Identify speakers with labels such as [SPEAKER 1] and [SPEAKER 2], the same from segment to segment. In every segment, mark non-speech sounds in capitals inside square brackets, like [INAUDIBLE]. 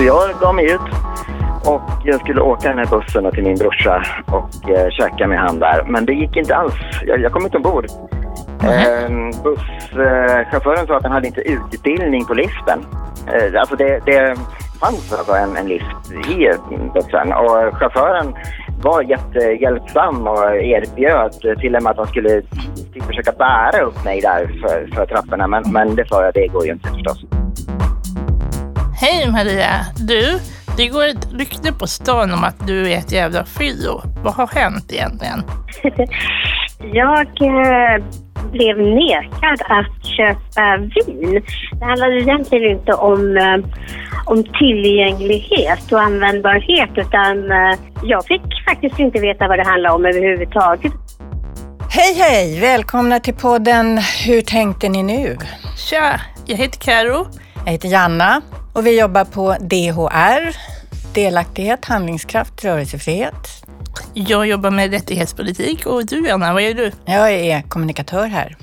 [SPEAKER 1] Så jag gav mig ut och jag skulle åka den här bussen till min brorsa och eh, käka med han där. Men det gick inte alls. Jag, jag kom inte ombord. Eh, busschauffören sa att han hade inte utbildning på liften. Eh, alltså det, det fanns alltså en, en lift i bussen och chauffören var jättehjälpsam och erbjöd till och med att han skulle försöka bära upp mig där för, för trapporna. Men, men det sa jag, det går ju inte förstås.
[SPEAKER 2] Hej Maria! Du, det går ett rykte på stan om att du är ett jävla fyllo. Vad har hänt egentligen? [LAUGHS]
[SPEAKER 3] Jag eh, blev nekad att köpa vin. Det handlade egentligen inte om, eh, om tillgänglighet och användbarhet utan eh, jag fick faktiskt inte veta vad det handlade om överhuvudtaget.
[SPEAKER 4] Hej hej! Välkomna till podden Hur tänkte ni nu?
[SPEAKER 2] Tja, jag heter Karo.
[SPEAKER 4] Jag heter Janna och vi jobbar på DHR, delaktighet, handlingskraft, rörelsefrihet.
[SPEAKER 2] Jag jobbar med rättighetspolitik och du Anna, vad gör du?
[SPEAKER 4] Jag är kommunikatör här.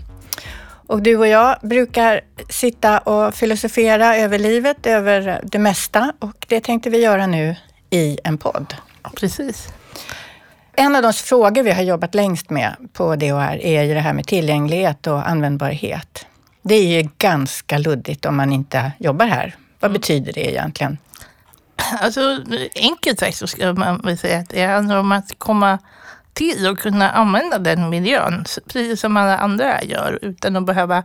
[SPEAKER 4] Och du och jag brukar sitta och filosofera över livet, över det mesta och det tänkte vi göra nu i en podd.
[SPEAKER 2] Precis.
[SPEAKER 4] En av de frågor vi har jobbat längst med på DHR är ju det här med tillgänglighet och användbarhet. Det är ju ganska luddigt om man inte jobbar här. Vad betyder det egentligen?
[SPEAKER 2] Alltså enkelt sagt så ska man väl säga att det handlar om att komma till och kunna använda den miljön precis som alla andra gör utan att behöva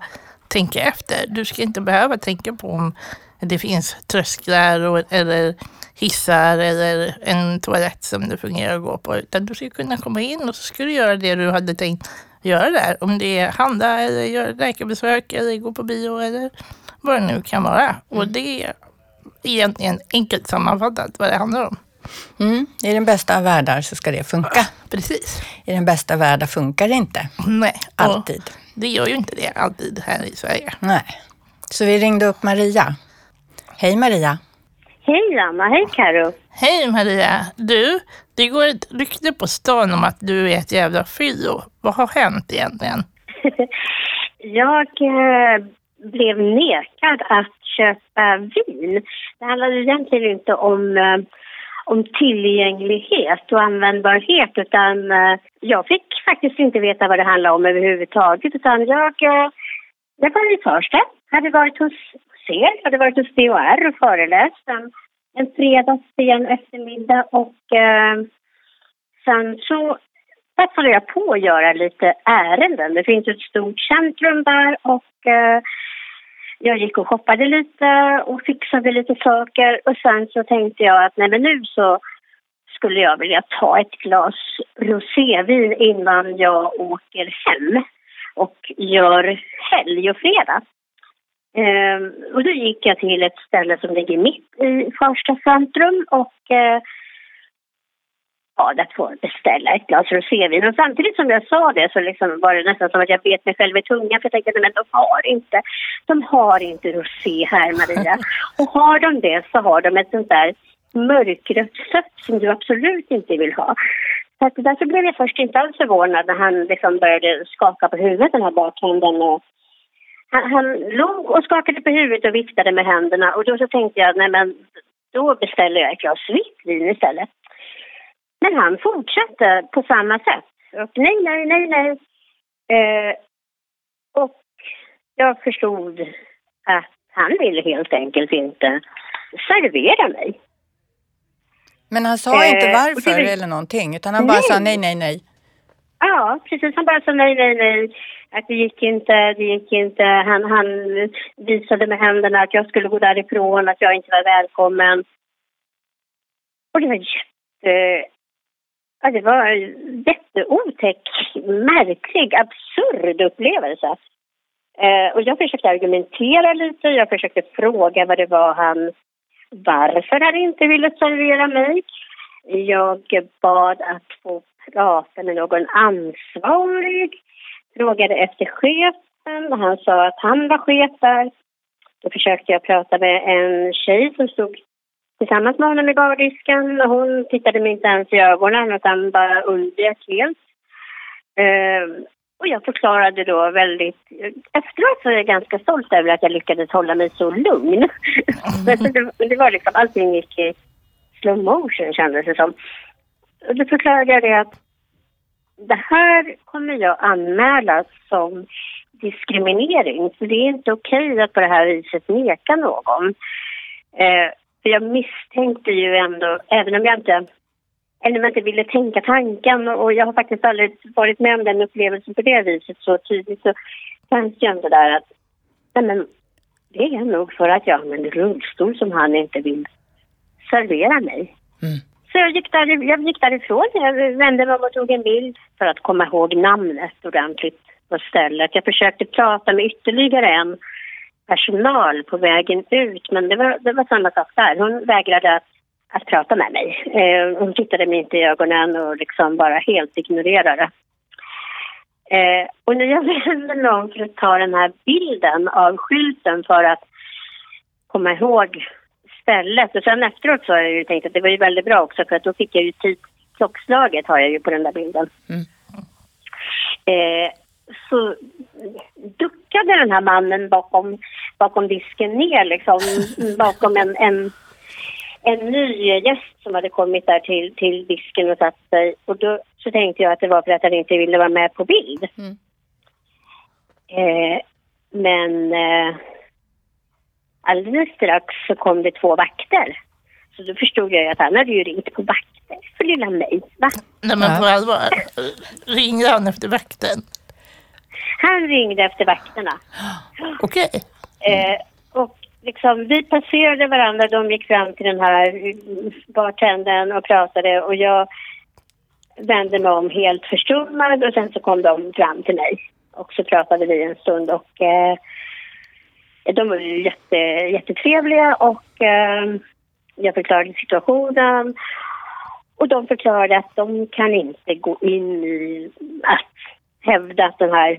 [SPEAKER 2] tänka efter. Du ska inte behöva tänka på om det finns trösklar och, eller hissar eller en toalett som det fungerar att gå på utan du ska kunna komma in och så ska du göra det du hade tänkt göra där. Om det är handla eller göra läkarbesök eller gå på bio eller vad det nu kan vara. Och det är egentligen enkelt sammanfattat vad det handlar om.
[SPEAKER 4] Mm. I den bästa av världar så ska det funka.
[SPEAKER 2] Precis.
[SPEAKER 4] I den bästa av världar funkar det inte.
[SPEAKER 2] Nej.
[SPEAKER 4] Alltid.
[SPEAKER 2] Det gör ju inte det alltid här i Sverige.
[SPEAKER 4] Nej. Så vi ringde upp Maria. Hej Maria.
[SPEAKER 3] Hej Anna, hej Karo.
[SPEAKER 2] Hej Maria! Du, det går ett rykte på stan om att du är ett jävla fyllo. Vad har hänt egentligen? [LAUGHS]
[SPEAKER 3] Jag eh, blev nekad att köpa vin. Det handlade egentligen inte om, eh, om tillgänglighet och användbarhet utan eh, jag fick faktiskt inte veta vad det handlade om överhuvudtaget utan jag, eh, jag var i Farsta, hade varit hos er, hade varit hos DHR och föreläst en, en fredag sen eftermiddag och eh, sen så passade jag på att göra lite ärenden. Det finns ett stort centrum där och eh, jag gick och shoppade lite och fixade lite saker och sen så tänkte jag att nej men nu så skulle jag vilja ta ett glas rosévin innan jag åker hem och gör helg och fredag. Ehm, och då gick jag till ett ställe som ligger mitt i Farsta centrum och eh, bad att få beställa ett glas rosévin. Och samtidigt som jag sa det så liksom var det nästan som att jag bet mig själv i tungan för jag tänkte att de har inte, de har inte rosé här Maria. [LAUGHS] Och har de det så har de ett sånt där mörkrött sött som du absolut inte vill ha. Så att därför blev jag först inte alls förvånad när han liksom började skaka på huvudet den här bartendern och han, han låg och skakade på huvudet och viftade med händerna och då så tänkte jag nej men då beställer jag ett glas vitt vin istället. Men han fortsatte på samma sätt. Och nej, nej, nej, nej. Eh, och jag förstod att han ville helt enkelt inte servera mig.
[SPEAKER 4] Men han sa inte
[SPEAKER 3] Eh,
[SPEAKER 4] varför
[SPEAKER 3] och det-
[SPEAKER 4] eller någonting, utan han bara
[SPEAKER 3] Nej.
[SPEAKER 4] sa nej, nej, nej.
[SPEAKER 3] Ja, precis. Han bara sa nej, nej, nej. Att det gick inte, det gick inte. Han, han visade med händerna att jag skulle gå därifrån, att jag inte var välkommen. Och det var jätte... Ja, det var en jätteotäck, märklig, absurd upplevelse. Eh, och jag försökte argumentera lite, jag försökte fråga vad det var han... Varför han inte ville servera mig. Jag bad att få prata med någon ansvarig. Frågade efter chefen. Han sa att han var chef där. Då försökte jag prata med en tjej som stod tillsammans med honom i bardisken. Hon tittade mig inte ens i ögonen utan bara undvek helt. Ehm, och jag förklarade då väldigt... Efteråt så är jag ganska stolt över att jag lyckades hålla mig så lugn. [LAUGHS] Det, det var liksom, allting gick i slow motion kändes det som. Och då förklarade jag det att det här kommer jag anmäla som diskriminering. För det är inte okej att på det här viset neka någon. Eh, för jag misstänkte ju ändå, även om jag inte eller om jag inte ville tänka tanken och jag har faktiskt aldrig varit med om den upplevelsen på det viset så tydligt så fanns det ändå där att nej men det är nog för att jag använder rullstol som han inte vill servera mig. Mm. Så jag gick, där, jag gick därifrån, jag vände mig om och tog en bild för att komma ihåg namnet ordentligt på stället. Jag försökte prata med ytterligare en personal på vägen ut men det var, det var samma sak där. Hon vägrade att att prata med mig. Eh, hon tittade mig inte i ögonen och liksom bara helt ignorerade. Eh, och när jag [LAUGHS] vände mig om för att ta den här bilden av skylten för att komma ihåg stället. Och sen efteråt så har jag ju tänkt att det var ju väldigt bra också för att då fick jag ju tid, klockslaget har jag ju på den där bilden. Mm. Eh, så duckade den här mannen bakom, bakom disken ner liksom, [LAUGHS] bakom en, en en ny gäst som hade kommit där till, till disken och satt sig. Och då så tänkte jag att det var för att han inte ville vara med på bild. Mm. Eh, men eh, alldeles strax så kom det två vakter. Så då förstod jag att han hade ju ringt på vakter för lilla mig. Va?
[SPEAKER 2] Nej men på allvar, ringde han efter vakten?
[SPEAKER 3] Han ringde efter vakterna. [GASPS]
[SPEAKER 2] Okej.
[SPEAKER 3] Okay. Eh, och liksom, vi passerade varandra, de gick fram till den här bartendern och pratade och jag vände mig om helt förstummad och sen så kom de fram till mig och så pratade vi en stund och eh, de var ju jätte, jättetrevliga och eh, jag förklarade situationen och de förklarade att de kan inte gå in i att hävda att den här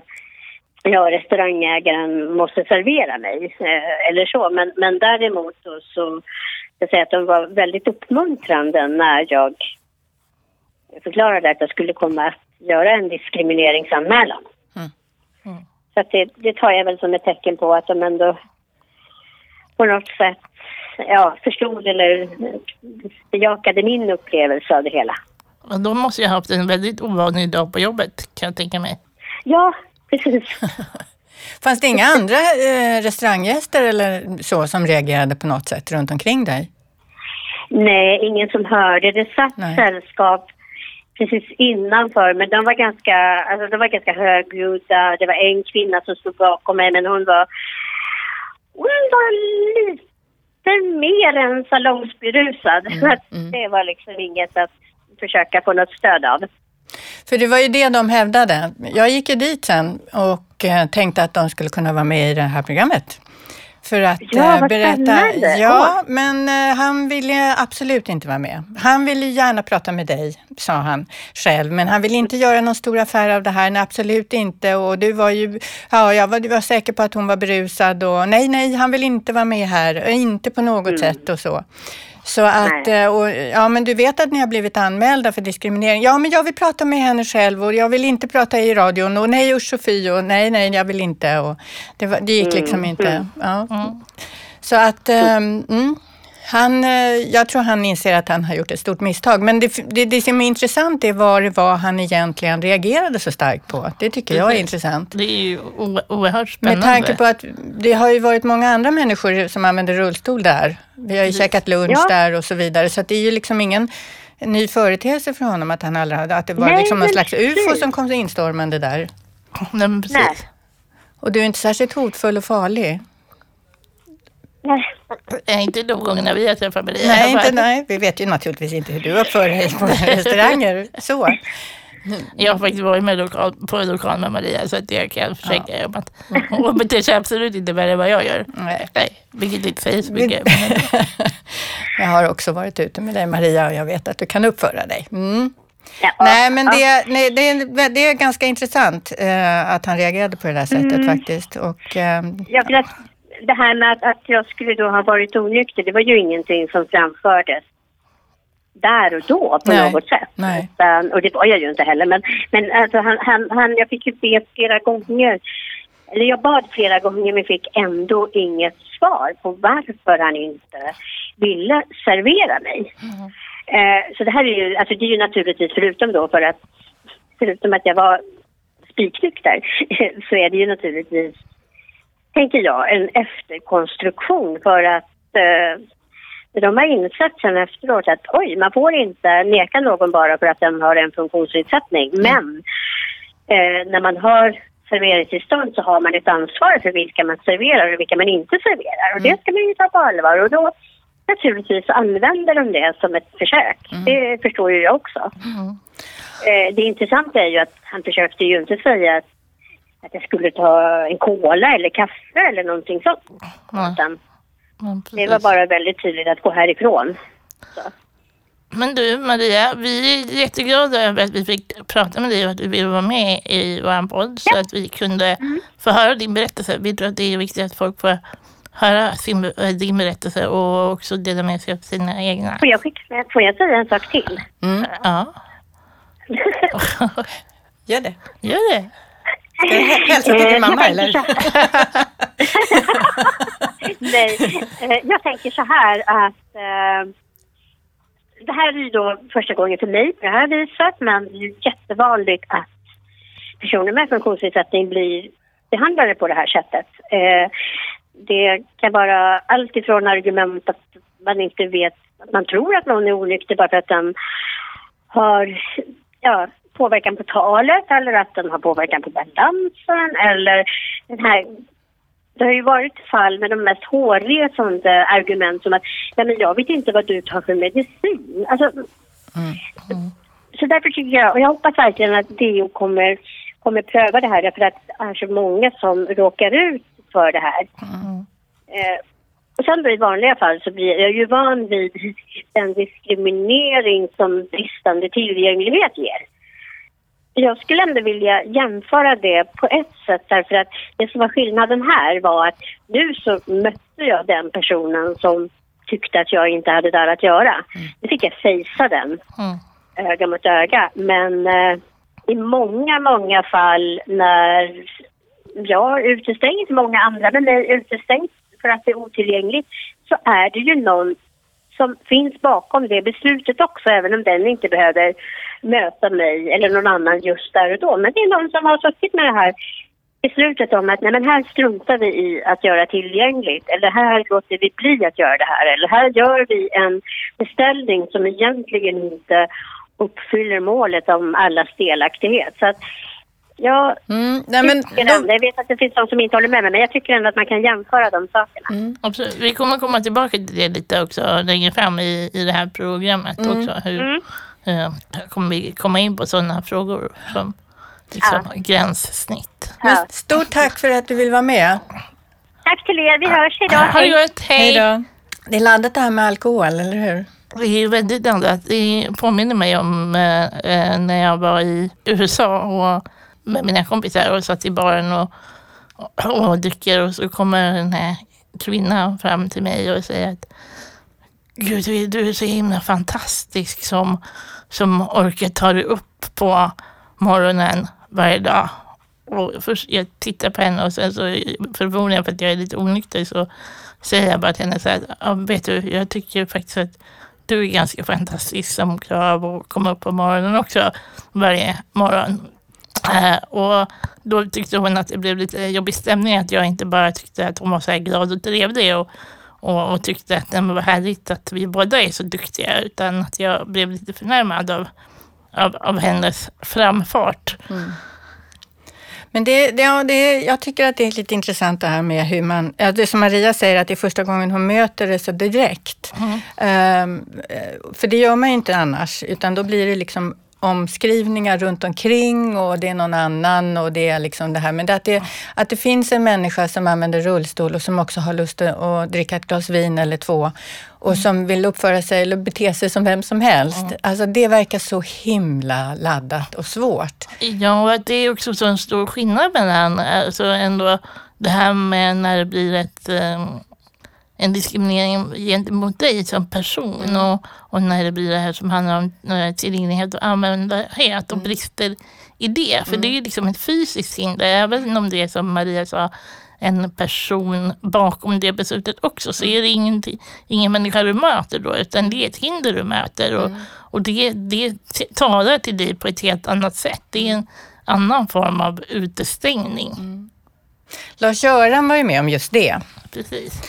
[SPEAKER 3] ja, restaurangägaren måste servera mig eh, eller så. Men, men däremot då, så jag säga att de var väldigt uppmuntrande när jag förklarade att jag skulle komma att göra en diskrimineringsanmälan. Mm. Mm. Så att det, det tar jag väl som ett tecken på att de ändå på något sätt ja, förstod eller bejakade min upplevelse av det hela.
[SPEAKER 2] Och då måste jag ha haft en väldigt ovanlig dag på jobbet kan jag tänka mig.
[SPEAKER 3] Ja, precis. [LAUGHS]
[SPEAKER 4] Fanns det inga andra eh, restauranggäster eller så som reagerade på något sätt runt omkring dig?
[SPEAKER 3] Nej, ingen som hörde. Det satt Nej. sällskap precis innanför, men de var ganska, alltså de var ganska högljudda. Det var en kvinna som stod bakom mig, men hon var, hon var lite mer än salongsberusad. Mm, [LAUGHS] mm. Det var liksom inget att försöka få något stöd av.
[SPEAKER 4] För det var ju det de hävdade. Jag gick ju dit sen och eh, tänkte att de skulle kunna vara med i det här programmet. För att
[SPEAKER 3] ja, vad berätta. Spännande.
[SPEAKER 4] Ja, men uh, han ville absolut inte vara med. Han ville gärna prata med dig, sa han själv, men han ville inte göra någon stor affär av det här. Nej, absolut inte. Och du var ju, ja, jag var, du var säker på att hon var berusad och nej, nej, han vill inte vara med här, inte på något mm. sätt och så. Så att, eh, och, ja men du vet att ni har blivit anmälda för diskriminering. Ja men jag vill prata med henne själv och jag vill inte prata i radion och nej usch och fy och nej nej jag vill inte. Och det, var, det gick liksom mm. inte. Mm. Ja. Mm. Så att, um, han, eh, jag tror han inser att han har gjort ett stort misstag. Men det, det, det som är intressant är vad det var han egentligen reagerade så starkt på. Det tycker jag är intressant.
[SPEAKER 2] Det är ju oerhört spännande.
[SPEAKER 4] Med tanke på att det har ju varit många andra människor som använder rullstol där. Vi har ju käkat lunch ja. där och så vidare. Så det är ju liksom ingen ny företeelse för honom att, han aldrig hade, att det var Nej, liksom någon slags ufo som kom instormande där.
[SPEAKER 2] Nej, men precis. Nej.
[SPEAKER 4] Och du är inte särskilt hotfull och farlig.
[SPEAKER 3] Nej.
[SPEAKER 2] Inte de gångerna vi har träffat Maria.
[SPEAKER 4] Nej, inte, nej, vi vet ju naturligtvis inte hur du uppför dig på [LAUGHS] restauranger. Så.
[SPEAKER 2] Jag har faktiskt varit med lokal, på lokal med Maria så att jag kan försäkra ja. om att hon beter sig absolut inte värre än vad jag gör. Nej. Nej vilket inte säger så mycket. [LAUGHS]
[SPEAKER 4] jag har också varit ute med dig Maria och jag vet att du kan uppföra dig. Mm. Ja, nej, men det, nej, det, är, det är ganska intressant eh, att han reagerade på det där sättet mm. faktiskt. Och, eh,
[SPEAKER 3] ja, för att det här med att, att jag skulle då ha varit onykter, det var ju ingenting som framfördes. där och då på
[SPEAKER 4] Nej,
[SPEAKER 3] något sätt.
[SPEAKER 4] nej.
[SPEAKER 3] Utan, och det var jag ju inte heller. Men, men alltså, han, han, han, jag fick ju be flera gånger. Eller jag bad flera gånger men fick ändå inget svar på varför han inte ville servera mig. Eh, så det här är ju, alltså det är ju naturligtvis förutom då för att förutom att jag var spiknykter [LAUGHS] så är det ju naturligtvis, tänker jag, en efterkonstruktion för att eh, de har insett sen efteråt att oj, man får inte neka någon bara för att den har en funktionsnedsättning. Men eh, när man har serveringstillstånd så har man ett ansvar för vilka man serverar och vilka man inte serverar. Och det ska man ju ta på allvar. Och då naturligtvis använder de det som ett försök. Det förstår ju jag också. Eh, det intressanta är ju att han försökte ju inte säga att, att jag skulle ta en cola eller kaffe eller någonting sånt.
[SPEAKER 2] Nej.
[SPEAKER 3] Utan
[SPEAKER 2] Ja,
[SPEAKER 3] det var bara väldigt tydligt att gå härifrån. Så.
[SPEAKER 2] Men du Maria, vi är jätteglada över att vi fick prata med dig och att du ville vara med i vår podd så att vi kunde få höra din berättelse. Vi tror att det är viktigt att folk får höra sin, äh, din berättelse och också dela med sig av sina egna.
[SPEAKER 3] Får jag, skicka, får jag säga en sak till?
[SPEAKER 4] Mm.
[SPEAKER 2] Ja, [LAUGHS] [LAUGHS]
[SPEAKER 4] Gör det.
[SPEAKER 2] gör det.
[SPEAKER 4] Hä- hälsa till din mamma
[SPEAKER 3] jag
[SPEAKER 4] eller?
[SPEAKER 3] tänker så här- [LAUGHS] Nej, eh, jag tänker så här att eh, det här är ju då första gången för mig på det här viset men det är ju jättevanligt att personer med funktionsnedsättning blir behandlade på det här sättet. Eh, det kan vara allt ifrån argument att man inte vet, att man tror att någon är onykter bara för att den har ja, påverkan på talet eller att den har påverkan på balansen eller den här det har ju varit fall med de mest hårresande argument som att Nej, men jag vet inte vad du tar för medicin. Alltså, Så därför tycker jag, och jag hoppas verkligen att DO kommer, kommer pröva det här därför att det är så många som råkar ut för det här. Eh, och sen då i vanliga fall så blir jag ju van vid den diskriminering som bristande tillgänglighet ger. Jag skulle ändå vilja jämföra det på ett sätt därför att det som var skillnaden här var att nu så mötte jag den personen som tyckte att jag inte hade där att göra. Nu fick jag fejsa den
[SPEAKER 2] Mm.
[SPEAKER 3] öga mot öga. Men eh, i många, många fall när jag utestängs, många andra med mig utestängs för att det är otillgängligt, så är det ju någon som finns bakom det beslutet också, även om den inte behöver möta mig eller någon annan just där och då. Men det är någon som har suttit med det här beslutet om att nej men här struntar vi i att göra tillgängligt eller här låter vi bli att göra det här eller här gör vi en beställning som egentligen inte uppfyller målet om allas delaktighet. Så att jag
[SPEAKER 4] Mm. Nej, men
[SPEAKER 3] ändå, jag vet att det finns de som inte håller med mig, men jag tycker ändå att man kan jämföra de sakerna.
[SPEAKER 2] Absolut. Vi kommer komma tillbaka till det lite också längre fram i, i det här programmet också. Hur,
[SPEAKER 3] Mm.
[SPEAKER 2] eh, kommer vi komma in på sådana frågor som liksom, gränssnitt.
[SPEAKER 4] men stort tack för att du vill vara med.
[SPEAKER 3] Tack till er, vi hörs idag.
[SPEAKER 2] Ha det gott, hej!
[SPEAKER 4] Hej då. Det är laddat det här med alkohol, eller hur?
[SPEAKER 2] Det är väldigt laddat. Det påminner mig om eh, eh, när jag var i USA och med mina kompisar och satt i baren och, och, och dricker och så kommer den här kvinnan fram till mig och säger att Gud, du är- du är så himla fantastisk som, som orkar ta dig upp på morgonen varje dag. Och först, jag tittar på henne och sen så förmodligen för att jag är lite onykter så säger jag bara till henne så här, ja, vet du, jag tycker faktiskt att du är ganska fantastisk som klarar av att komma upp på morgonen också varje morgon. Eh, och då tyckte hon att det blev lite jobbig stämning att jag inte bara tyckte att hon var så här glad och trevlig och, och, och tyckte att det var härligt att vi båda är så duktiga utan att jag blev lite förnärmad av, av, av hennes framfart.
[SPEAKER 4] Men det, det, ja, det, jag tycker att det är lite intressant det här med hur man, ja, det som Maria säger att det är första gången hon möter det så direkt. Ehm, eh, för det gör man ju inte annars, utan då blir det liksom omskrivningar runt omkring och det är någon annan och det är liksom det här. Men att, det, att det finns en människa som använder rullstol och som också har lust att dricka ett glas vin eller två och som vill uppföra sig eller bete sig som vem som helst. Alltså det verkar så himla laddat och svårt.
[SPEAKER 2] Ja, och det är också så en stor skillnad mellan alltså ändå det här med när det blir ett, eh, en diskriminering gentemot dig som person och, och när det blir det här som handlar om eh, tillgänglighet och användarhet och brister i det. För det är ju liksom ett fysiskt hinder, även om det är som Maria sa, en person bakom det beslutet också så är det ingen, ingen människa du möter då utan det är ett hinder du möter och, och det, det talar till dig på ett helt annat sätt. Det är en annan form av utestängning.
[SPEAKER 4] Mm. Lars-Göran var ju med om just det.
[SPEAKER 2] Precis.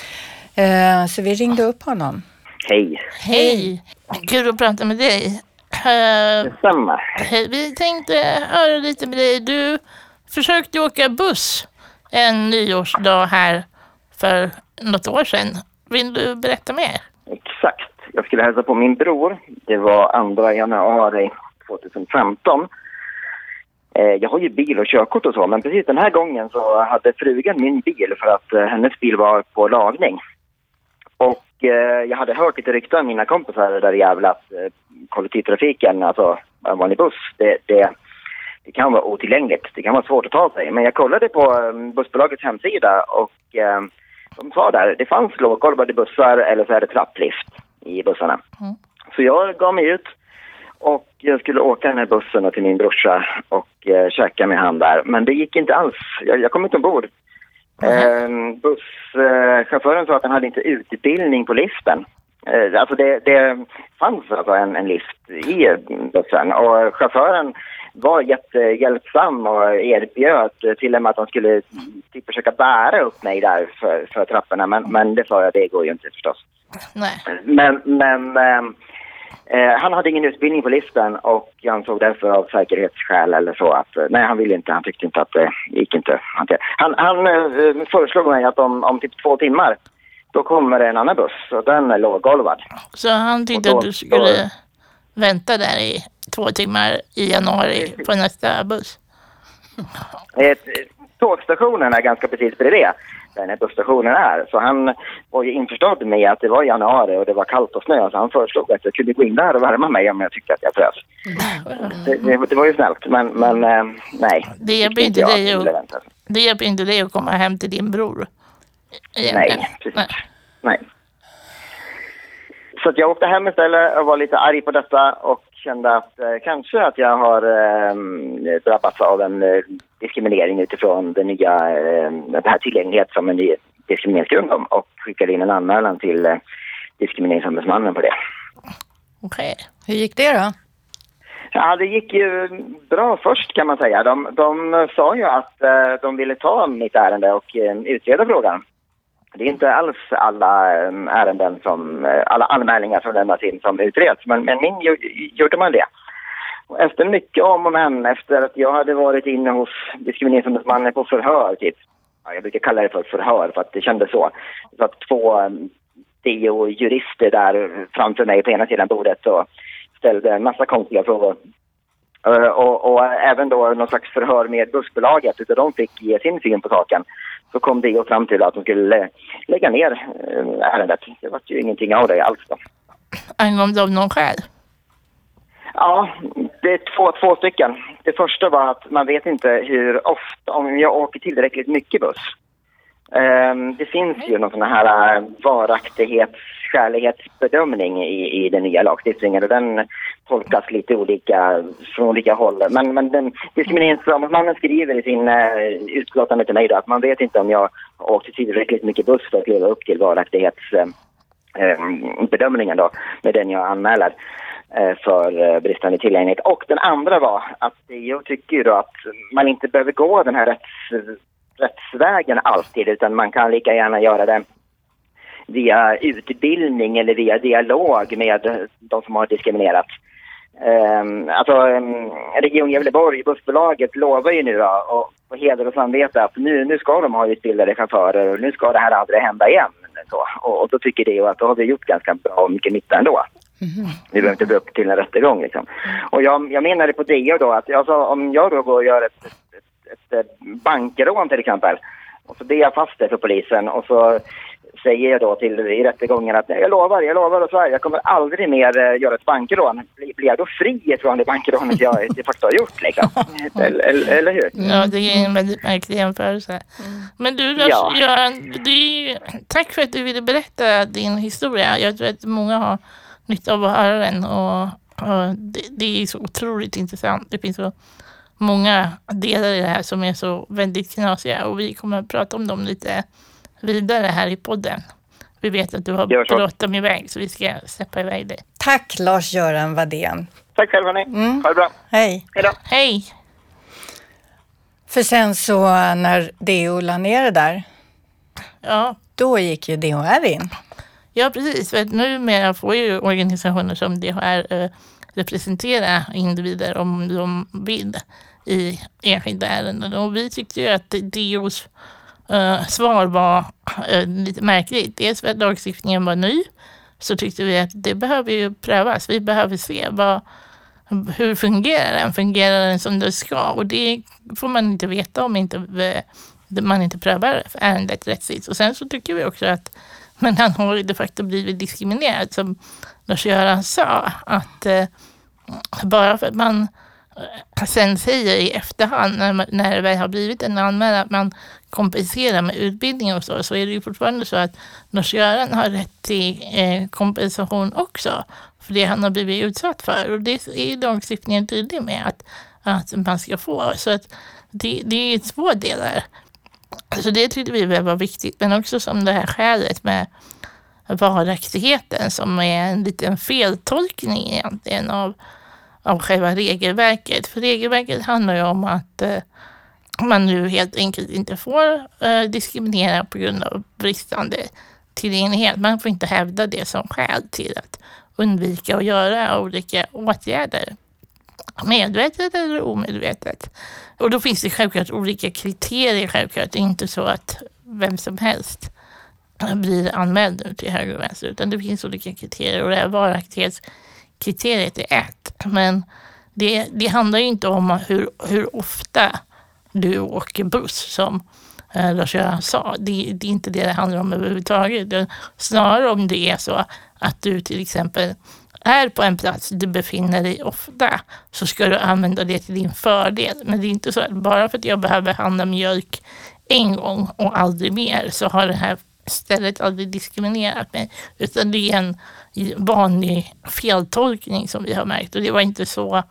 [SPEAKER 4] Eh, så vi ringde upp honom.
[SPEAKER 1] Hej.
[SPEAKER 2] Hej! Kul att prata med dig. Eh,
[SPEAKER 1] Detsamma.
[SPEAKER 2] vi tänkte höra lite med dig. Du försökte åka buss en nyårsdag här för något år sedan. Vill du berätta mer?
[SPEAKER 1] Exakt. Jag skulle hälsa på min bror. Det var 2 januari 2015. Eh, Jag har ju bil och körkort och så, men precis den här gången så hade frugan min bil för att hennes bil var på lagning. Och eh, jag hade hört lite rykten av mina kompisar där jävla att eh, kollektivtrafiken, alltså en vanlig buss, det, det, det kan vara otillgängligt. Det kan vara svårt att ta sig. Men jag kollade på eh, bussbolagets hemsida och eh, de sa där, det fanns låggolvade bussar eller så är det trapplift i bussarna. Så jag gav mig ut och jag skulle åka den här bussen till min brorsa och eh, käka med han där. Men det gick inte alls. Jag, jag kom inte ombord. Eh, busschauffören sa att han hade inte utbildning på liften. Eh, alltså det, det fanns alltså en, en lift i bussen och chauffören var jättehjälpsam och erbjöd till och med att han skulle typ, försöka bära upp mig där för, för trapporna. Men, men det sa jag, det går ju inte förstås.
[SPEAKER 2] Nej.
[SPEAKER 1] Men, men ehm, eh, han hade ingen utbildning på liften och jag ansåg därför av säkerhetsskäl eller så att eh, nej, han ville inte. Han tyckte inte att det gick inte. Han, han, eh, föreslog mig att om, om typ två timmar då kommer det en annan buss och den är låggolvad.
[SPEAKER 2] Så han tyckte
[SPEAKER 1] då-
[SPEAKER 2] att du skulle vänta där i två timmar i januari på nästa buss?
[SPEAKER 1] Eh, Tågstationen är ganska precis bredvid där den här busstationen är. Så han var ju införstådd med att det var januari och det var kallt och snö. Så han föreslog att jag kunde gå in där och värma mig om jag tyckte att jag frös. Det, det, det var ju snällt, men, men eh, nej.
[SPEAKER 2] Det hjälper inte
[SPEAKER 1] Jag
[SPEAKER 2] dig att, det hjälper inte dig att komma hem till din bror. Egentligen.
[SPEAKER 1] Nej, precis. Nej. Så att jag åkte hem istället och var lite arg på detta och kände att eh, kanske att jag har eh, drabbats av en eh, diskriminering utifrån den nya, eh, den här tillgänglighet som en ny diskrimineringsgrund om och skickade in en anmälan till eh, Diskrimineringsombudsmannen på det.
[SPEAKER 2] Okej.
[SPEAKER 4] Hur gick det då?
[SPEAKER 1] Ja, det gick ju bra först kan man säga. De, de sa ju att eh, de ville ta mitt ärende och eh, utreda frågan. Det är inte alls alla um, ärenden som, eh, alla anmälningar som lämnas in som utreds, men, men min gjorde man det. Och efter mycket om och men, efter att jag hade varit inne hos Diskrimineringsombudsmannen på förhör, typ. Jag brukar kalla det för förhör för att det kändes så. Det att två um, DO-jurister där framför mig på ena sidan bordet och ställde en massa konstiga frågor. Eh, och, och även då någon slags förhör med bussbolaget, utan de fick ge sin syn på saken. Så kom DO fram till att de skulle lä- lägga ner eh, ärendet. Det var ju ingenting av det alls då.
[SPEAKER 2] Angående av någon skäl?
[SPEAKER 1] Ja, det är två, två stycken. Det första var att man vet inte hur ofta, om jag åker tillräckligt mycket buss. Ehm, det finns ju någon sån här äh, varaktighets skälighetsbedömning i, i den nya lagstiftningen och den tolkas lite olika från olika håll. Men, men den, Diskrimineringsombudsmannen skriver i sin uh, utlåtande till mig då att man vet inte om jag har åkt tillräckligt mycket buss för att leva upp till varaktighetsbedömningen eh, eh, då med den jag anmäler för bristande tillgänglighet. Och den andra var att jag tycker ju då att man inte behöver gå den här rätts, rättsvägen alltid utan man kan lika gärna göra det via utbildning eller via dialog med de som har diskriminerats. Um, alltså um, Region Gävleborg, bussbolaget lovar ju nu då, och på heder och samvete att nu, nu ska de ha utbildade chaufförer och nu ska det här aldrig hända igen. Så. Och, och då tycker det att då har vi gjort ganska bra mycket nytta ändå. Vi behöver inte gå upp till en rättegång liksom. Och jag, jag menade på det då att alltså, om jag då går och gör ett, ett, ett, bankrån till exempel och så ber jag fast det för polisen och så säger jag då till i rättegången att nej, jag lovar, jag lovar och så jag kommer aldrig mer eh, göra ett bankrån. Blir, blir jag då fri från det bankrånet jag [LAUGHS] de facto har gjort liksom? eller, eller, eller hur?
[SPEAKER 2] Ja, det är en väldigt märklig jämförelse. Men du Lars
[SPEAKER 1] Ja.
[SPEAKER 2] Göran, ju, tack för att du ville berätta din historia. Jag tror att många har nytta av att höra den och, och det, det är så otroligt intressant. Det finns så många delar i det här som är så väldigt knasiga och vi kommer att prata om dem lite vidare här i podden. Vi vet att du har bråttom iväg så vi ska släppa iväg dig.
[SPEAKER 4] Tack Lars-Göran Wadén.
[SPEAKER 1] Tack själv hörni.
[SPEAKER 4] Mm.
[SPEAKER 1] Ha det bra.
[SPEAKER 4] Hej.
[SPEAKER 1] Hej då.
[SPEAKER 2] Hej!
[SPEAKER 4] För sen så när DO la ner det där,
[SPEAKER 2] Ja,
[SPEAKER 4] då gick ju DHR in.
[SPEAKER 2] Ja, precis. För att numera får ju organisationer som DHR eh, representera individer om de vill i enskilda ärenden. Och vi tyckte ju att DOs Eh, svar var eh, lite märkligt. Dels för att lagstiftningen var ny så tyckte vi att det behöver ju prövas. Vi behöver se vad, hur fungerar den? Fungerar den som den ska? Och det får man inte veta om inte man inte prövar ärendet rättsligt. Och sen så tycker vi också att men han har ju de facto blivit diskriminerad som Lars-Göran sa. Att eh, bara för att man eh, sen säger i efterhand när, man, när det väl har blivit en anmälan att man kompensera med utbildning och så, så är det ju fortfarande så att Lars-Göran har rätt till eh, kompensation också för det han har blivit utsatt för. Och det är ju lagstiftningen tydlig med att, att man ska få. Så att det, det är två delar. Så det tyckte vi var viktigt, men också som det här skälet med varaktigheten som är en liten feltolkning egentligen av, av själva regelverket. För regelverket handlar ju om att eh, man nu helt enkelt inte får eh, diskriminera på grund av bristande tillgänglighet. Man får inte hävda det som skäl till att undvika att göra olika åtgärder. Medvetet eller omedvetet. Och då finns det självklart olika kriterier. Självklart. Det är inte så att vem som helst blir anmäld nu till höger och vänster. Utan det finns olika kriterier och det här varaktighetskriteriet är ett. Men det, det handlar ju inte om hur, hur ofta du åker buss som eh, Lars-Göran sa. Det, det är inte det det handlar om överhuvudtaget. Snarare om det är så att du till exempel är på en plats du befinner dig ofta så ska du använda det till din fördel. Men det är inte så att bara för att jag behöver handla mjölk en gång och aldrig mer så har det här stället aldrig diskriminerat mig. Utan det är en vanlig feltolkning som vi har märkt och det var inte så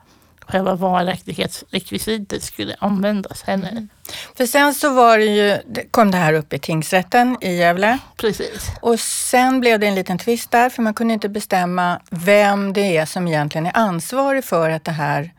[SPEAKER 2] själva varaktighetsrekvisitet skulle användas heller.
[SPEAKER 4] För sen så var det ju, kom det här upp i tingsrätten i Gävle
[SPEAKER 2] Precis.
[SPEAKER 4] och sen blev det en liten tvist där för man kunde inte bestämma vem det är som egentligen är ansvarig för att det här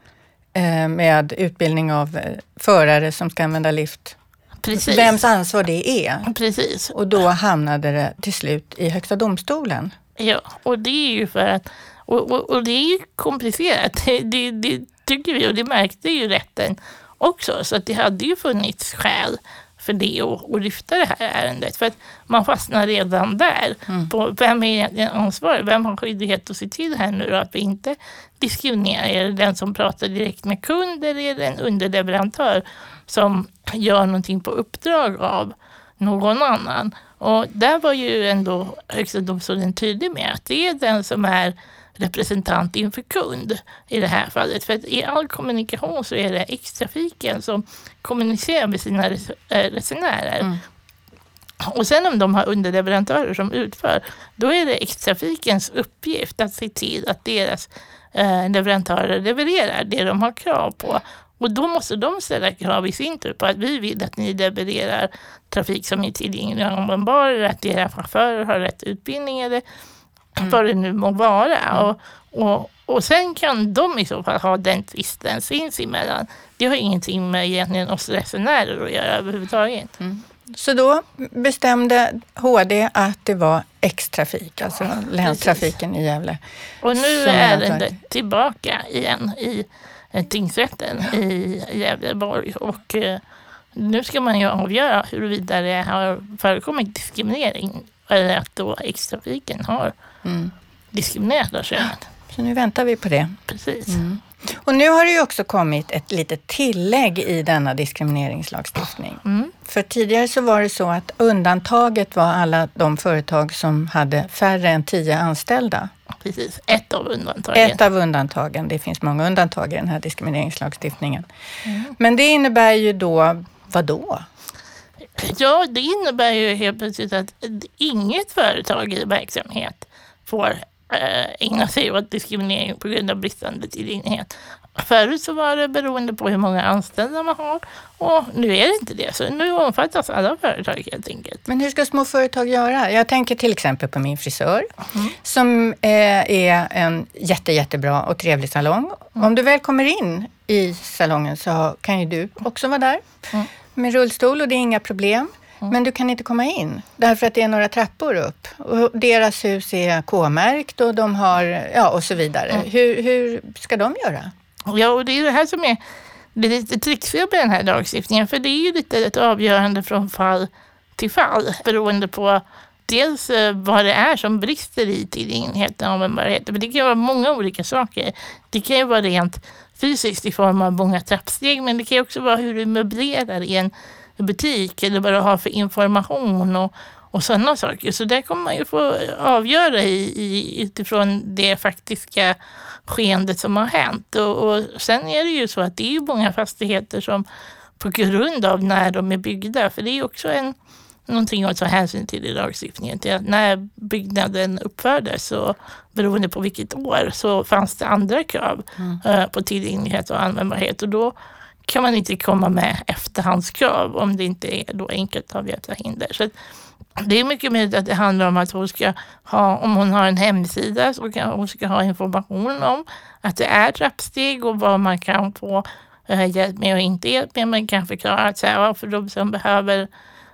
[SPEAKER 4] eh, med utbildning av eh, förare som ska använda lift,
[SPEAKER 2] Precis.
[SPEAKER 4] vems ansvar det är.
[SPEAKER 2] Precis.
[SPEAKER 4] Och då hamnade det till slut i Högsta domstolen.
[SPEAKER 2] Ja, och det är ju för att och, och, och det är ju komplicerat. [LAUGHS] Det, det, det tycker vi och det märkte ju rätten också. Så att det hade ju funnits skäl för det och, och lyfta det här ärendet. För att man fastnar redan där. På vem är egentligen ansvarig? Vem har skyldighet att se till här nu då, att vi inte diskriminerar? Är det den som pratar direkt med kund eller är det en underleverantör som gör någonting på uppdrag av någon annan? Och där var ju ändå Högsta domstolen tydlig med att det är den som är representant inför kund i det här fallet. För att i all kommunikation så är det X-trafiken som kommunicerar med sina eh, resenärer. Och sen om de har underleverantörer som utför, då är det X-trafikens uppgift att se till att deras eh, leverantörer levererar det de har krav på. Och då måste de ställa krav i sin tur på att vi vill att ni levererar trafik som är tillgänglig och användbar, att era chaufförer har rätt utbildning eller vad det nu må vara. Och, och, och sen kan de i så fall ha den tvisten sinsemellan. Det har ingenting med egentligen oss resenärer att göra överhuvudtaget.
[SPEAKER 4] Så då bestämde HD att det var X-trafik, alltså länstrafiken i Gävle.
[SPEAKER 2] Och nu är ärendet tillbaka igen i eh, tingsrätten i Gävleborg. Och eh, nu ska man ju avgöra huruvida det har förekommit diskriminering eller att då X-trafiken har
[SPEAKER 4] Mm.
[SPEAKER 2] diskriminerat Lars-Göran.
[SPEAKER 4] Så nu väntar vi på det.
[SPEAKER 2] Precis.
[SPEAKER 4] Och nu har det ju också kommit ett litet tillägg i denna diskrimineringslagstiftning.
[SPEAKER 2] Mm.
[SPEAKER 4] För tidigare så var det så att undantaget var alla de företag som hade färre än tio anställda.
[SPEAKER 2] Precis, ett av undantagen.
[SPEAKER 4] Ett av undantagen. Det finns många undantag i den här diskrimineringslagstiftningen. Mm. Men det innebär ju då, vad då?
[SPEAKER 2] Ja, det innebär ju helt plötsligt att inget företag i verksamhet får eh, ägna sig åt diskriminering på grund av bristande tillgänglighet. Förut så var det beroende på hur många anställda man har och nu är det inte det. Så nu omfattas alla företag helt enkelt.
[SPEAKER 4] Men hur ska små företag göra? Jag tänker till exempel på min frisör mm. som eh, är en jätte, jättebra och trevlig salong. Mm. Om du väl kommer in i salongen så kan ju du också vara där mm. med rullstol och det är inga problem. Mm. Men du kan inte komma in därför att det är några trappor upp. Och deras hus är K-märkt och de har, ja och så vidare. Mm. Hur, hur ska de göra?
[SPEAKER 2] Ja, och det är det här som är det är lite tricksfel med den här lagstiftningen. För det är ju lite ett avgörande från fall till fall beroende på dels eh, vad det är som brister i tillgängligheten och användbarheten. För det kan vara många olika saker. Det kan ju vara rent fysiskt i form av många trappsteg men det kan också vara hur du möblerar i en butik eller vad du har för information och, och sådana saker. Så det kommer man ju få avgöra i, i, utifrån det faktiska skeendet som har hänt. Och, och sen är det ju så att det är ju många fastigheter som på grund av när de är byggda, för det är också en, någonting att ta hänsyn till i lagstiftningen. Till att när byggnaden uppfördes, så, beroende på vilket år, så fanns det andra krav mm. uh, på tillgänglighet och användbarhet. Och då kan man inte komma med efterhandskrav om det inte är då enkelt avhjälpta hinder. Så det är mycket möjligt att det handlar om att hon ska ha, om hon har en hemsida så kan hon ska ha information om att det är trappsteg och vad man kan få eh, hjälp med och inte hjälp med. Man kan förklara att så här, för de som behöver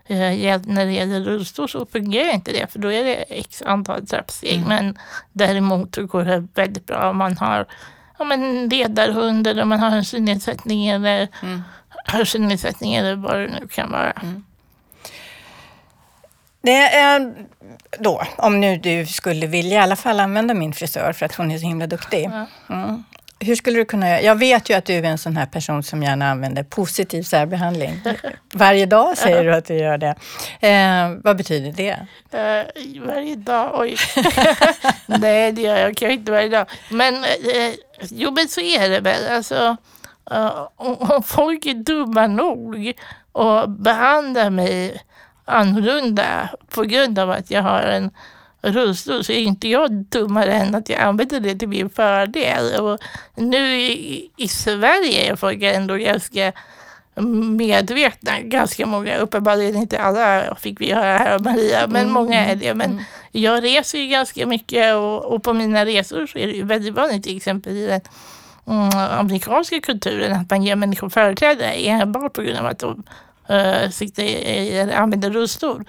[SPEAKER 2] eh, hjälp när det gäller rullstol så fungerar inte det för då är det x antal trappsteg. Mm. Men däremot så går det väldigt bra om man har ja, men ledarhund eller om man har en synnedsättning eller mm. hörselnedsättning eller vad det nu kan vara. Mm.
[SPEAKER 4] Det är då, om nu du skulle vilja i alla fall använda min frisör för att hon är så himla duktig. Mm. Hur skulle du kunna göra? Jag vet ju att du är en sån här person som gärna använder positiv särbehandling. [LAUGHS] Varje dag säger du att du gör det. Eh, vad betyder det?
[SPEAKER 2] Uh, varje dag? Oj. [LAUGHS] Nej, det gör jag kanske inte varje dag. Men eh, jo, men så är det väl. Alltså, uh, om folk är dumma nog och behandlar mig annorlunda på grund av att jag har en rullstol så är inte jag dummare än att jag använder det till min fördel. Och nu i, i Sverige är folk ändå ganska medvetna, ganska många, uppenbarligen inte alla fick vi höra här av Maria, men mm. många är det. Men mm. jag reser ju ganska mycket och, och, på mina resor så är det ju väldigt vanligt till exempel i den mm, amerikanska kulturen att man ger människor företräde enbart på grund av att de uh, sitter använder rullstol.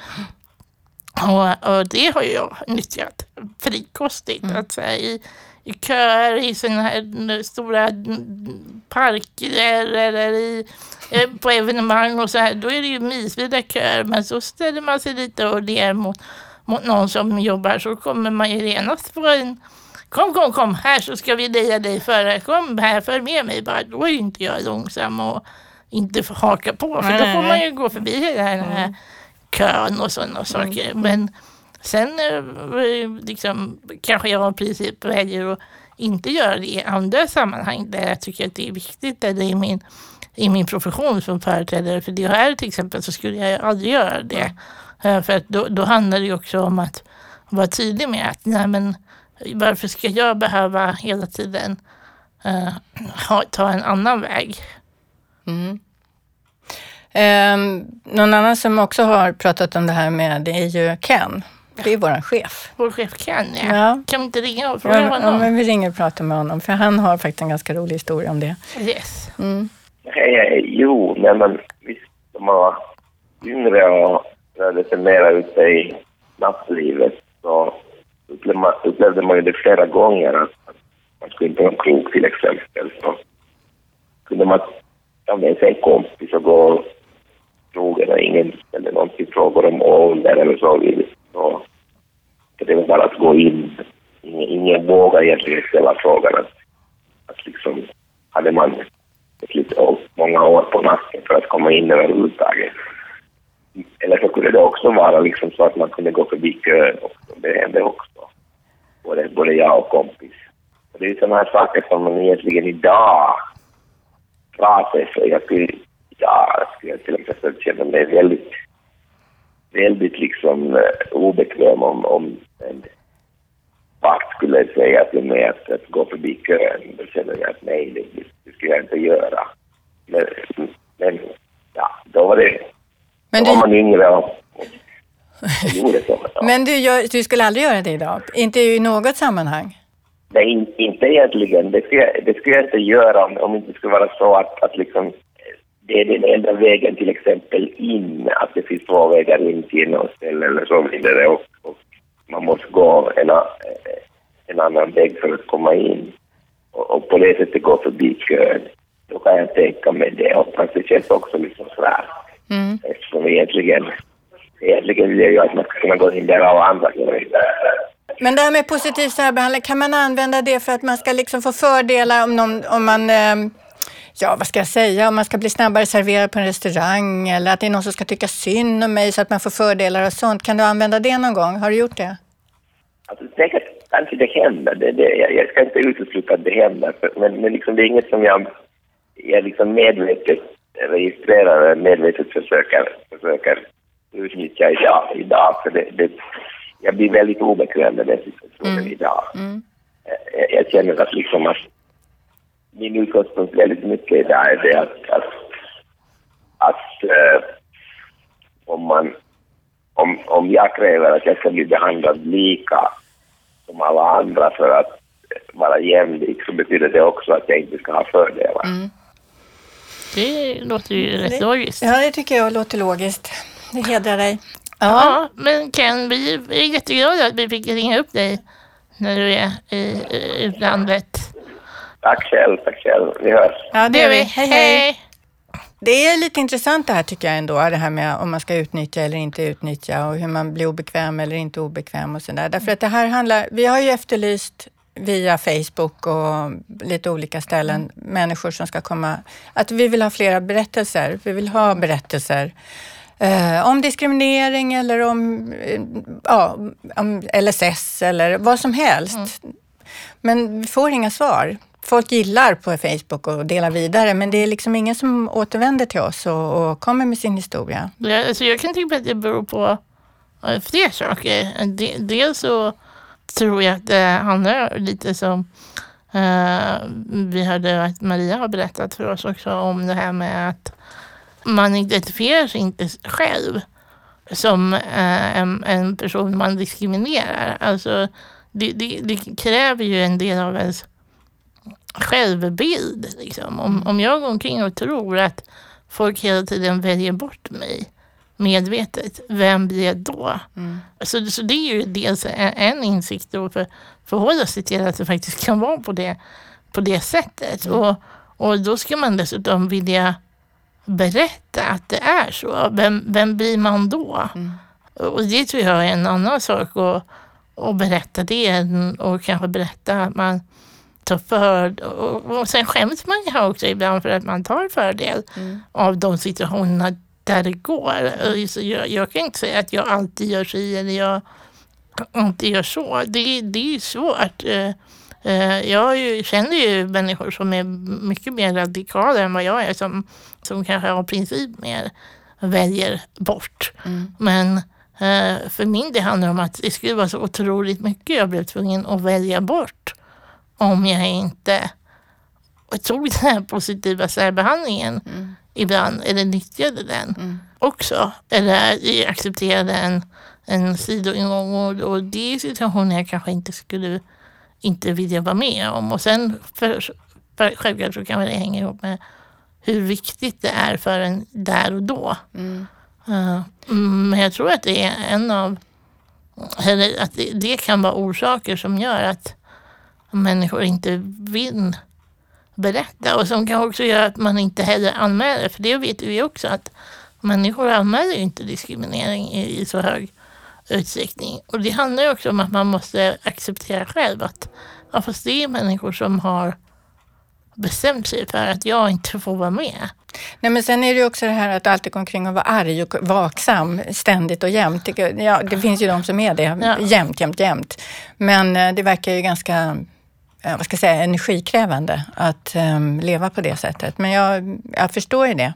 [SPEAKER 2] Och, och, det har jag nyttjat frikostigt. Mm. Att, så här, i, I köer i sådana här stora parker eller i, eh, på evenemang och så här, då är det ju milsvida köer. Men så ställer man sig lite och ler mot, mot någon som jobbar så kommer man ju genast få en Kom, kom, kom, här så ska vi leja dig före. Kom här, följ med mig bara. Då är ju inte jag långsam och inte haka på. För då får man ju gå förbi hela den här mm. Kön och sådana saker. Mm. Men sen eh, liksom, kanske jag i princip väljer att inte göra det i andra sammanhang där jag tycker att det är viktigt. Eller i min, i min profession som företrädare för DHR till exempel så skulle jag aldrig göra det. Mm. För att då, då handlar det också om att vara tydlig med att nej men, varför ska jag behöva hela tiden uh, ha, ta en annan väg?
[SPEAKER 4] Mm. Um, någon annan som också har pratat om det här med, det är ju Ken. Det är vår chef.
[SPEAKER 2] Vår chef Ken, ja. ja. Kan vi inte ringa och fråga
[SPEAKER 4] ja,
[SPEAKER 2] honom?
[SPEAKER 4] Ja, men vi ringer och pratar med honom, för han har faktiskt en ganska rolig historia om det.
[SPEAKER 2] Yes.
[SPEAKER 1] Mm. Hej, hej. Jo, nej men visst, de var yngre och rörde sig mera ute i nattlivet så upplevde man, upplevde man ju det flera gånger att, att man skulle inte ha krok till exempel. Så kunde man ta med sig en kompis och gå frågorna. Ingen ställde någonting frågor om ålder eller så. så det var bara att gå in. Ingen, ingen vågade egentligen ställa frågan att, att liksom, hade man ett lite många år på nacken för att komma in överhuvudtaget.
[SPEAKER 5] eller så kunde det också vara liksom så att man kunde gå förbi kön också. Det hände också. Både, både jag och kompis. Och det är sådana här saker som man egentligen idag pratar för. Jag skulle, ja, jag skulle till exempel känna mig väldigt, väldigt liksom eh, obekväm om, om en vakt skulle säga till mig att, att gå förbi kön. Då känner jag att nej, det, det skulle jag inte göra. Men, men ja, då var det
[SPEAKER 4] Men
[SPEAKER 5] då var man yngre och, och, och gjorde så. Ja.
[SPEAKER 4] men du, gör, du skulle aldrig göra det idag? Inte i något sammanhang?
[SPEAKER 5] Nej, in, inte egentligen. Det skulle, jag- det skulle jag inte göra om, om det inte skulle vara så att, att liksom, det är den enda vägen till exempel in, att det finns två vägar in till något ställe eller så vidare och, och man måste gå en, en annan väg för att komma in och, och på det sättet gå förbi kön. Då kan jag tänka mig det och det känns också liksom sådär
[SPEAKER 4] Mm.
[SPEAKER 5] eftersom egentligen, egentligen vill jag ju att man ska kunna gå in där av andra.
[SPEAKER 4] Men det här med positiv särbehandling, kan man använda det för att man ska liksom få fördelar om, någon, om man, eh, ja vad ska jag säga, om man ska bli snabbare serverad på en restaurang eller att det är någon som ska tycka synd om mig så att man får fördelar och sånt. Kan du använda det någon gång? Har du gjort det?
[SPEAKER 5] Alltså, säkert kanske det händer. Det, det, jag, jag ska inte utesluta att det händer. för- Men, men liksom, det är inget som jag, jag liksom medvetet registrerar eller medvetet försöker, försöker utnyttja idag. idag för det, det, jag blir väldigt obekväm med den situationen idag. Jag, jag känner att, liksom att min utgångspunkt väldigt mycket idag är det att, att, att eh, om man om, om jag kräver att jag ska bli behandlad lika som alla andra för att vara jämlik så betyder det också att jag inte ska ha fördelar.
[SPEAKER 2] Det låter ju rätt logiskt.
[SPEAKER 4] Ja, det tycker jag låter logiskt. Det hedrar dig.
[SPEAKER 2] Ja, men Ken, vi är jätteglada att vi fick ringa upp dig när du är i i utlandet.
[SPEAKER 5] Tack själv, tack själv. Vi hörs.
[SPEAKER 4] Ja,
[SPEAKER 2] Det
[SPEAKER 4] gör
[SPEAKER 2] är
[SPEAKER 4] vi.
[SPEAKER 2] vi.
[SPEAKER 4] Hej, hej. Det är lite intressant det här tycker jag ändå, det här med om man ska utnyttja eller inte utnyttja och hur man blir obekväm eller inte obekväm och sådär. Därför att det här handlar, vi har ju efterlyst via Facebook och lite olika ställen människor som ska komma, att vi vill ha flera berättelser. Vi vill ha berättelser eh, om diskriminering eller om, eh, ja, om LSS eller vad som helst. Men vi får inga svar. Folk gillar på Facebook och delar vidare, men det är liksom ingen som återvänder till oss och, och kommer med sin historia.
[SPEAKER 2] Ja, alltså jag kan mig att det beror på eh, fler saker. De- Dels så tror jag att det handlar lite som eh, vi hörde att Maria har berättat för oss också om det här med att man identifierar sig inte själv som eh, en, en person man diskriminerar. Alltså, det, det, det kräver ju en del av ens självbild. Liksom. Om, om jag går omkring och tror att folk hela tiden väljer bort mig medvetet, vem blir jag då? Så, så det är ju dels en, en insikt att för, förhålla sig till att det faktiskt kan vara på det, på det sättet. Och, och då ska man dessutom vilja berätta att det är så. Vem, vem blir man då? Och det tror jag är en annan sak att, att berätta det och kanske berätta att man tar för och, och sen skäms man ju också ibland för att man tar fördel av de situationerna där det går. Jag, jag kan inte säga att jag alltid gör si eller jag alltid gör så. Det, det är svårt. Eh, eh, Jag känner ju människor som är mycket mer radikala än vad jag är som, som kanske av princip mer väljer bort. Men eh, för min del handlar det om att det skulle vara så otroligt mycket jag blev tvungen att välja bort om jag inte tog den här positiva särbehandlingen ibland eller nyttjade den också. Eller accepterade en, en sidoingång och, och det är situationer jag kanske inte skulle inte vilja vara med om. Och sen för, för, självklart så kan det hänga ihop med hur viktigt det är för en där och då. Eh, mm, men jag tror att det är en av eller att det, det kan vara orsaker som gör att människor inte vill berätta och som kan också göra att man inte heller anmäler. För det vet vi också att människor anmäler inte diskriminering i, i så hög utsträckning. Och det handlar ju också om att man måste acceptera själv att ja, fast det är människor som har bestämt sig för att jag inte får vara med.
[SPEAKER 4] Nej, men sen är det ju också det här att alltid gå omkring och vara arg och vaksam ständigt och jämt. Ja, det finns ju de som är det
[SPEAKER 2] Ja.
[SPEAKER 4] jämt, jämt, jämt. Men eh, det verkar ju ganska eh, vad ska jag säga, energikrävande att em, leva på det sättet. Men jag, jag förstår ju det.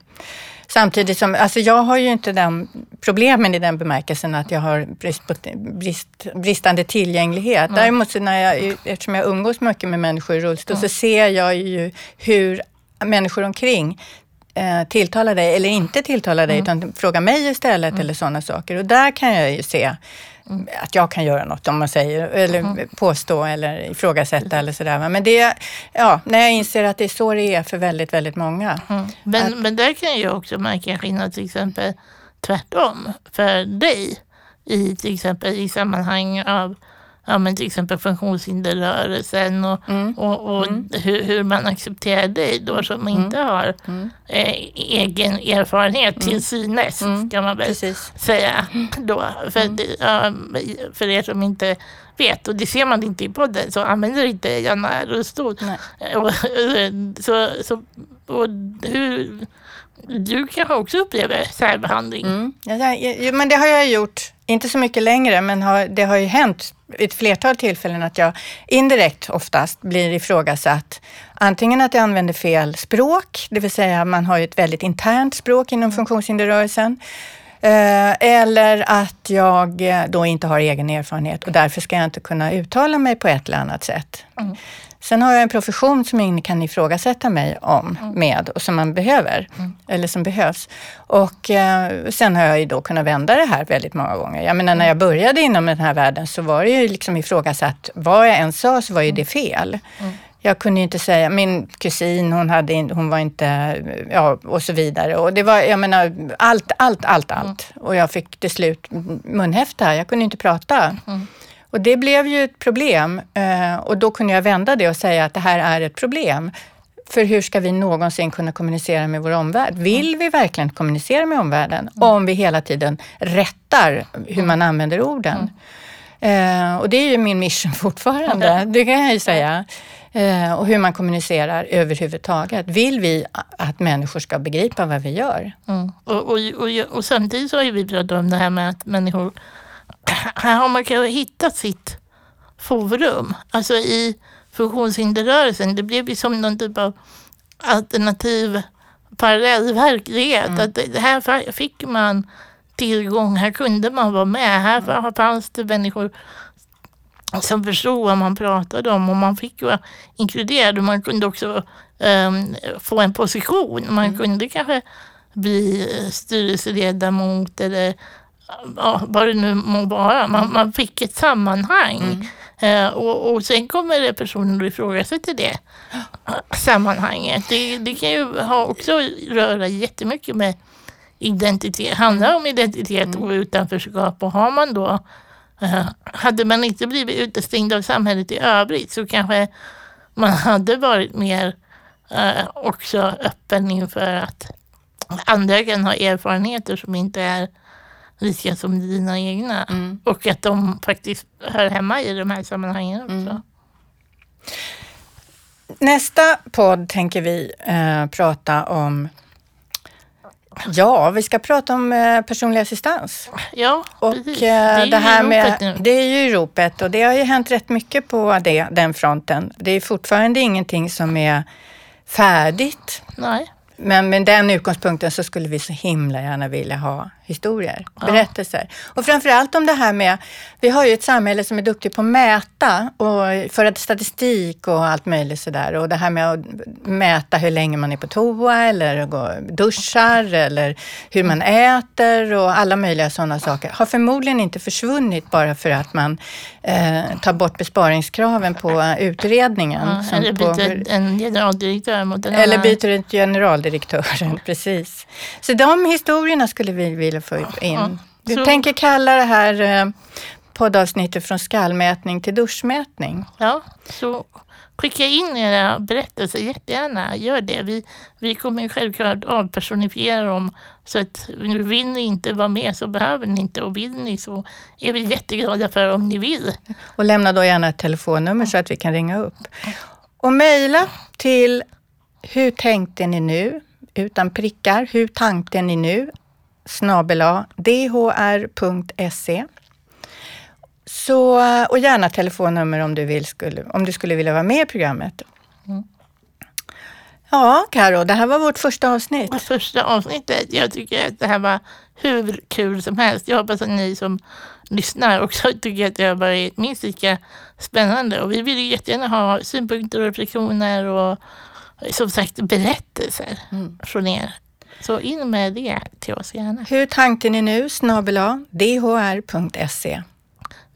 [SPEAKER 4] Samtidigt som, alltså jag har ju inte den problemen i den bemärkelsen att jag har brist på, brist, bristande tillgänglighet. Däremot så när jag, eftersom jag umgås mycket med människor i rullstol så ser jag ju hur människor omkring eh, tilltalar dig eller inte tilltalar dig utan frågar mig istället eller sådana saker. Och där kan jag ju se att jag kan göra något om man säger, eller påstå eller ifrågasätta eller sådär. Men det, ja, när jag inser att det är så det är för väldigt, väldigt många.
[SPEAKER 2] Mm. Men, men där kan jag också märka skillnad till exempel tvärtom för dig i till exempel i sammanhang av ja, men till exempel funktionshinderrörelsen och,
[SPEAKER 4] Mm.
[SPEAKER 2] och, och hur, hur man accepterar dig då som inte har
[SPEAKER 4] Mm.
[SPEAKER 2] eh, egen erfarenhet till synes kan man väl
[SPEAKER 4] Precis.
[SPEAKER 2] säga då. För,
[SPEAKER 4] Mm.
[SPEAKER 2] det, ja, för er som inte vet, och det ser man inte i podden, så använder inte Janna rullstol.
[SPEAKER 4] Nej.
[SPEAKER 2] Och, så, så, och hur, du kanske också upplever särbehandling?
[SPEAKER 4] Mm. Ja, men det har jag gjort, inte så mycket längre, men har, det har ju hänt vid ett flertal tillfällen att jag indirekt oftast blir ifrågasatt. Antingen att jag använder fel språk, det vill säga man har ju ett väldigt internt språk inom funktionshinderrörelsen. Eh, eller att jag eh, då inte har egen erfarenhet och därför ska jag inte kunna uttala mig på ett eller annat sätt. Sen har jag en profession som ingen kan ifrågasätta mig om med och som man behöver, eller som behövs. Och eh, sen har jag ju då kunnat vända det här väldigt många gånger. Jag menar när jag började inom den här världen så var det ju liksom ifrågasatt, vad jag än sa så var ju det fel. Jag kunde ju inte säga, min kusin hon, hade, in- hon var inte, ja och så vidare. Och det var, jag menar, allt, allt, allt, allt. Och jag fick till slut munhäfta, jag kunde inte prata. Och det blev ju ett problem eh, och då kunde jag vända det och säga att det här är ett problem. För hur ska vi någonsin kunna kommunicera med vår omvärld? Vill vi verkligen kommunicera med omvärlden om vi hela tiden rättar hur man använder orden? Eh, och det är ju min mission [LAUGHS] fortfarande, det kan jag ju säga. Eh, och hur man kommunicerar överhuvudtaget. Vill vi att människor ska begripa vad vi gör?
[SPEAKER 2] Mm. Och, och, och, och samtidigt så har vi pratat om det här med att människor, [CLEARS THROAT] här har man kanske hittat sitt forum. Alltså i funktionshinderrörelsen, det blev ju som någon typ av alternativ parallell verklighet. Att det här fick man tillgång, här kunde man vara med, här fa- fanns det människor som förstod vad man pratade om och man fick vara inkluderad och man kunde också ehm, få en position. Man kunde kanske bli styrelseledamot eller ja, vad det nu må vara. Man, man fick ett sammanhang. Eh, och, och sen kommer det personer och ifrågasätter det [GASPS] sammanhanget. Det, det kan ju ha också röra jättemycket med identitet. handlar om identitet och utanförskap och har man då eh, hade man inte blivit utestängd av samhället i övrigt så kanske man hade varit mer eh, också öppen inför att andra kan ha erfarenheter som inte är lika som dina egna. Och att de faktiskt hör hemma i de här sammanhangen också.
[SPEAKER 4] Nästa podd tänker vi eh, prata om Ja, vi ska prata om eh, personlig assistans.
[SPEAKER 2] Ja,
[SPEAKER 4] Och
[SPEAKER 2] precis.
[SPEAKER 4] eh,
[SPEAKER 2] ju
[SPEAKER 4] det här
[SPEAKER 2] i
[SPEAKER 4] med,
[SPEAKER 2] nu.
[SPEAKER 4] det är ju i ropet och det har ju hänt rätt mycket på det, den fronten. Det är fortfarande ingenting som är färdigt.
[SPEAKER 2] Nej.
[SPEAKER 4] Men med den utgångspunkten så skulle vi så himla gärna vilja ha historier, berättelser. Och framförallt om det här med, vi har ju ett samhälle som är duktigt på att mäta och föra statistik och allt möjligt sådär. Och det här med att mäta hur länge man är på toa eller duschar eller hur man äter och alla möjliga sådana saker har förmodligen inte försvunnit bara för att man eh, tar bort besparingskraven på utredningen.
[SPEAKER 2] Ja, eller
[SPEAKER 4] på
[SPEAKER 2] byter
[SPEAKER 4] hur-
[SPEAKER 2] en generaldirektör mot en
[SPEAKER 4] eller
[SPEAKER 2] annan.
[SPEAKER 4] byter ut generaldirektören, [LAUGHS] precis. Så de historierna skulle vi vilja få in. Du
[SPEAKER 2] så-
[SPEAKER 4] tänker kalla det här eh, poddavsnittet från skallmätning till duschmätning.
[SPEAKER 2] Ja, så skicka in era berättelser jättegärna. Gör det. Vi, vi kommer självklart avpersonifiera dem. Så att vill ni inte vara med så behöver ni inte. Och vill ni så är vi jätteglada för om ni vill.
[SPEAKER 4] Och lämna då gärna ett telefonnummer så att vi kan ringa upp. Och mejla till Hur tänkte ni nu? utan prickar. Hur tanken är nu? dhr.se. Så, och gärna telefonnummer om du, vill, skulle, om du skulle vilja vara med i programmet. Mm. Ja, Karo, det här var vårt första avsnitt.
[SPEAKER 2] Vårt första avsnittet. Jag tycker att det här var hur kul som helst. Jag hoppas att ni som lyssnar också [LAUGHS] tycker att det har varit minst lika spännande. Och vi vill ju jättegärna ha synpunkter och reflektioner och som sagt berättelser mm. från er. Så in med det till oss gärna.
[SPEAKER 4] Hur tanken är nu? snabela dhr.se.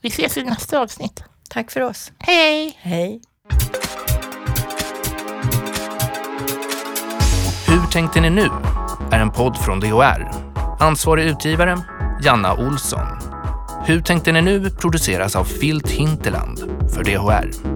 [SPEAKER 2] Vi ses i nästa avsnitt.
[SPEAKER 4] Tack för oss.
[SPEAKER 2] Hej!
[SPEAKER 4] Hej!
[SPEAKER 6] Hur tänkte ni nu? är en podd från DHR. Ansvarig utgivare Janna Olsson. Hur tänkte ni nu produceras av Filt Hinterland för DHR.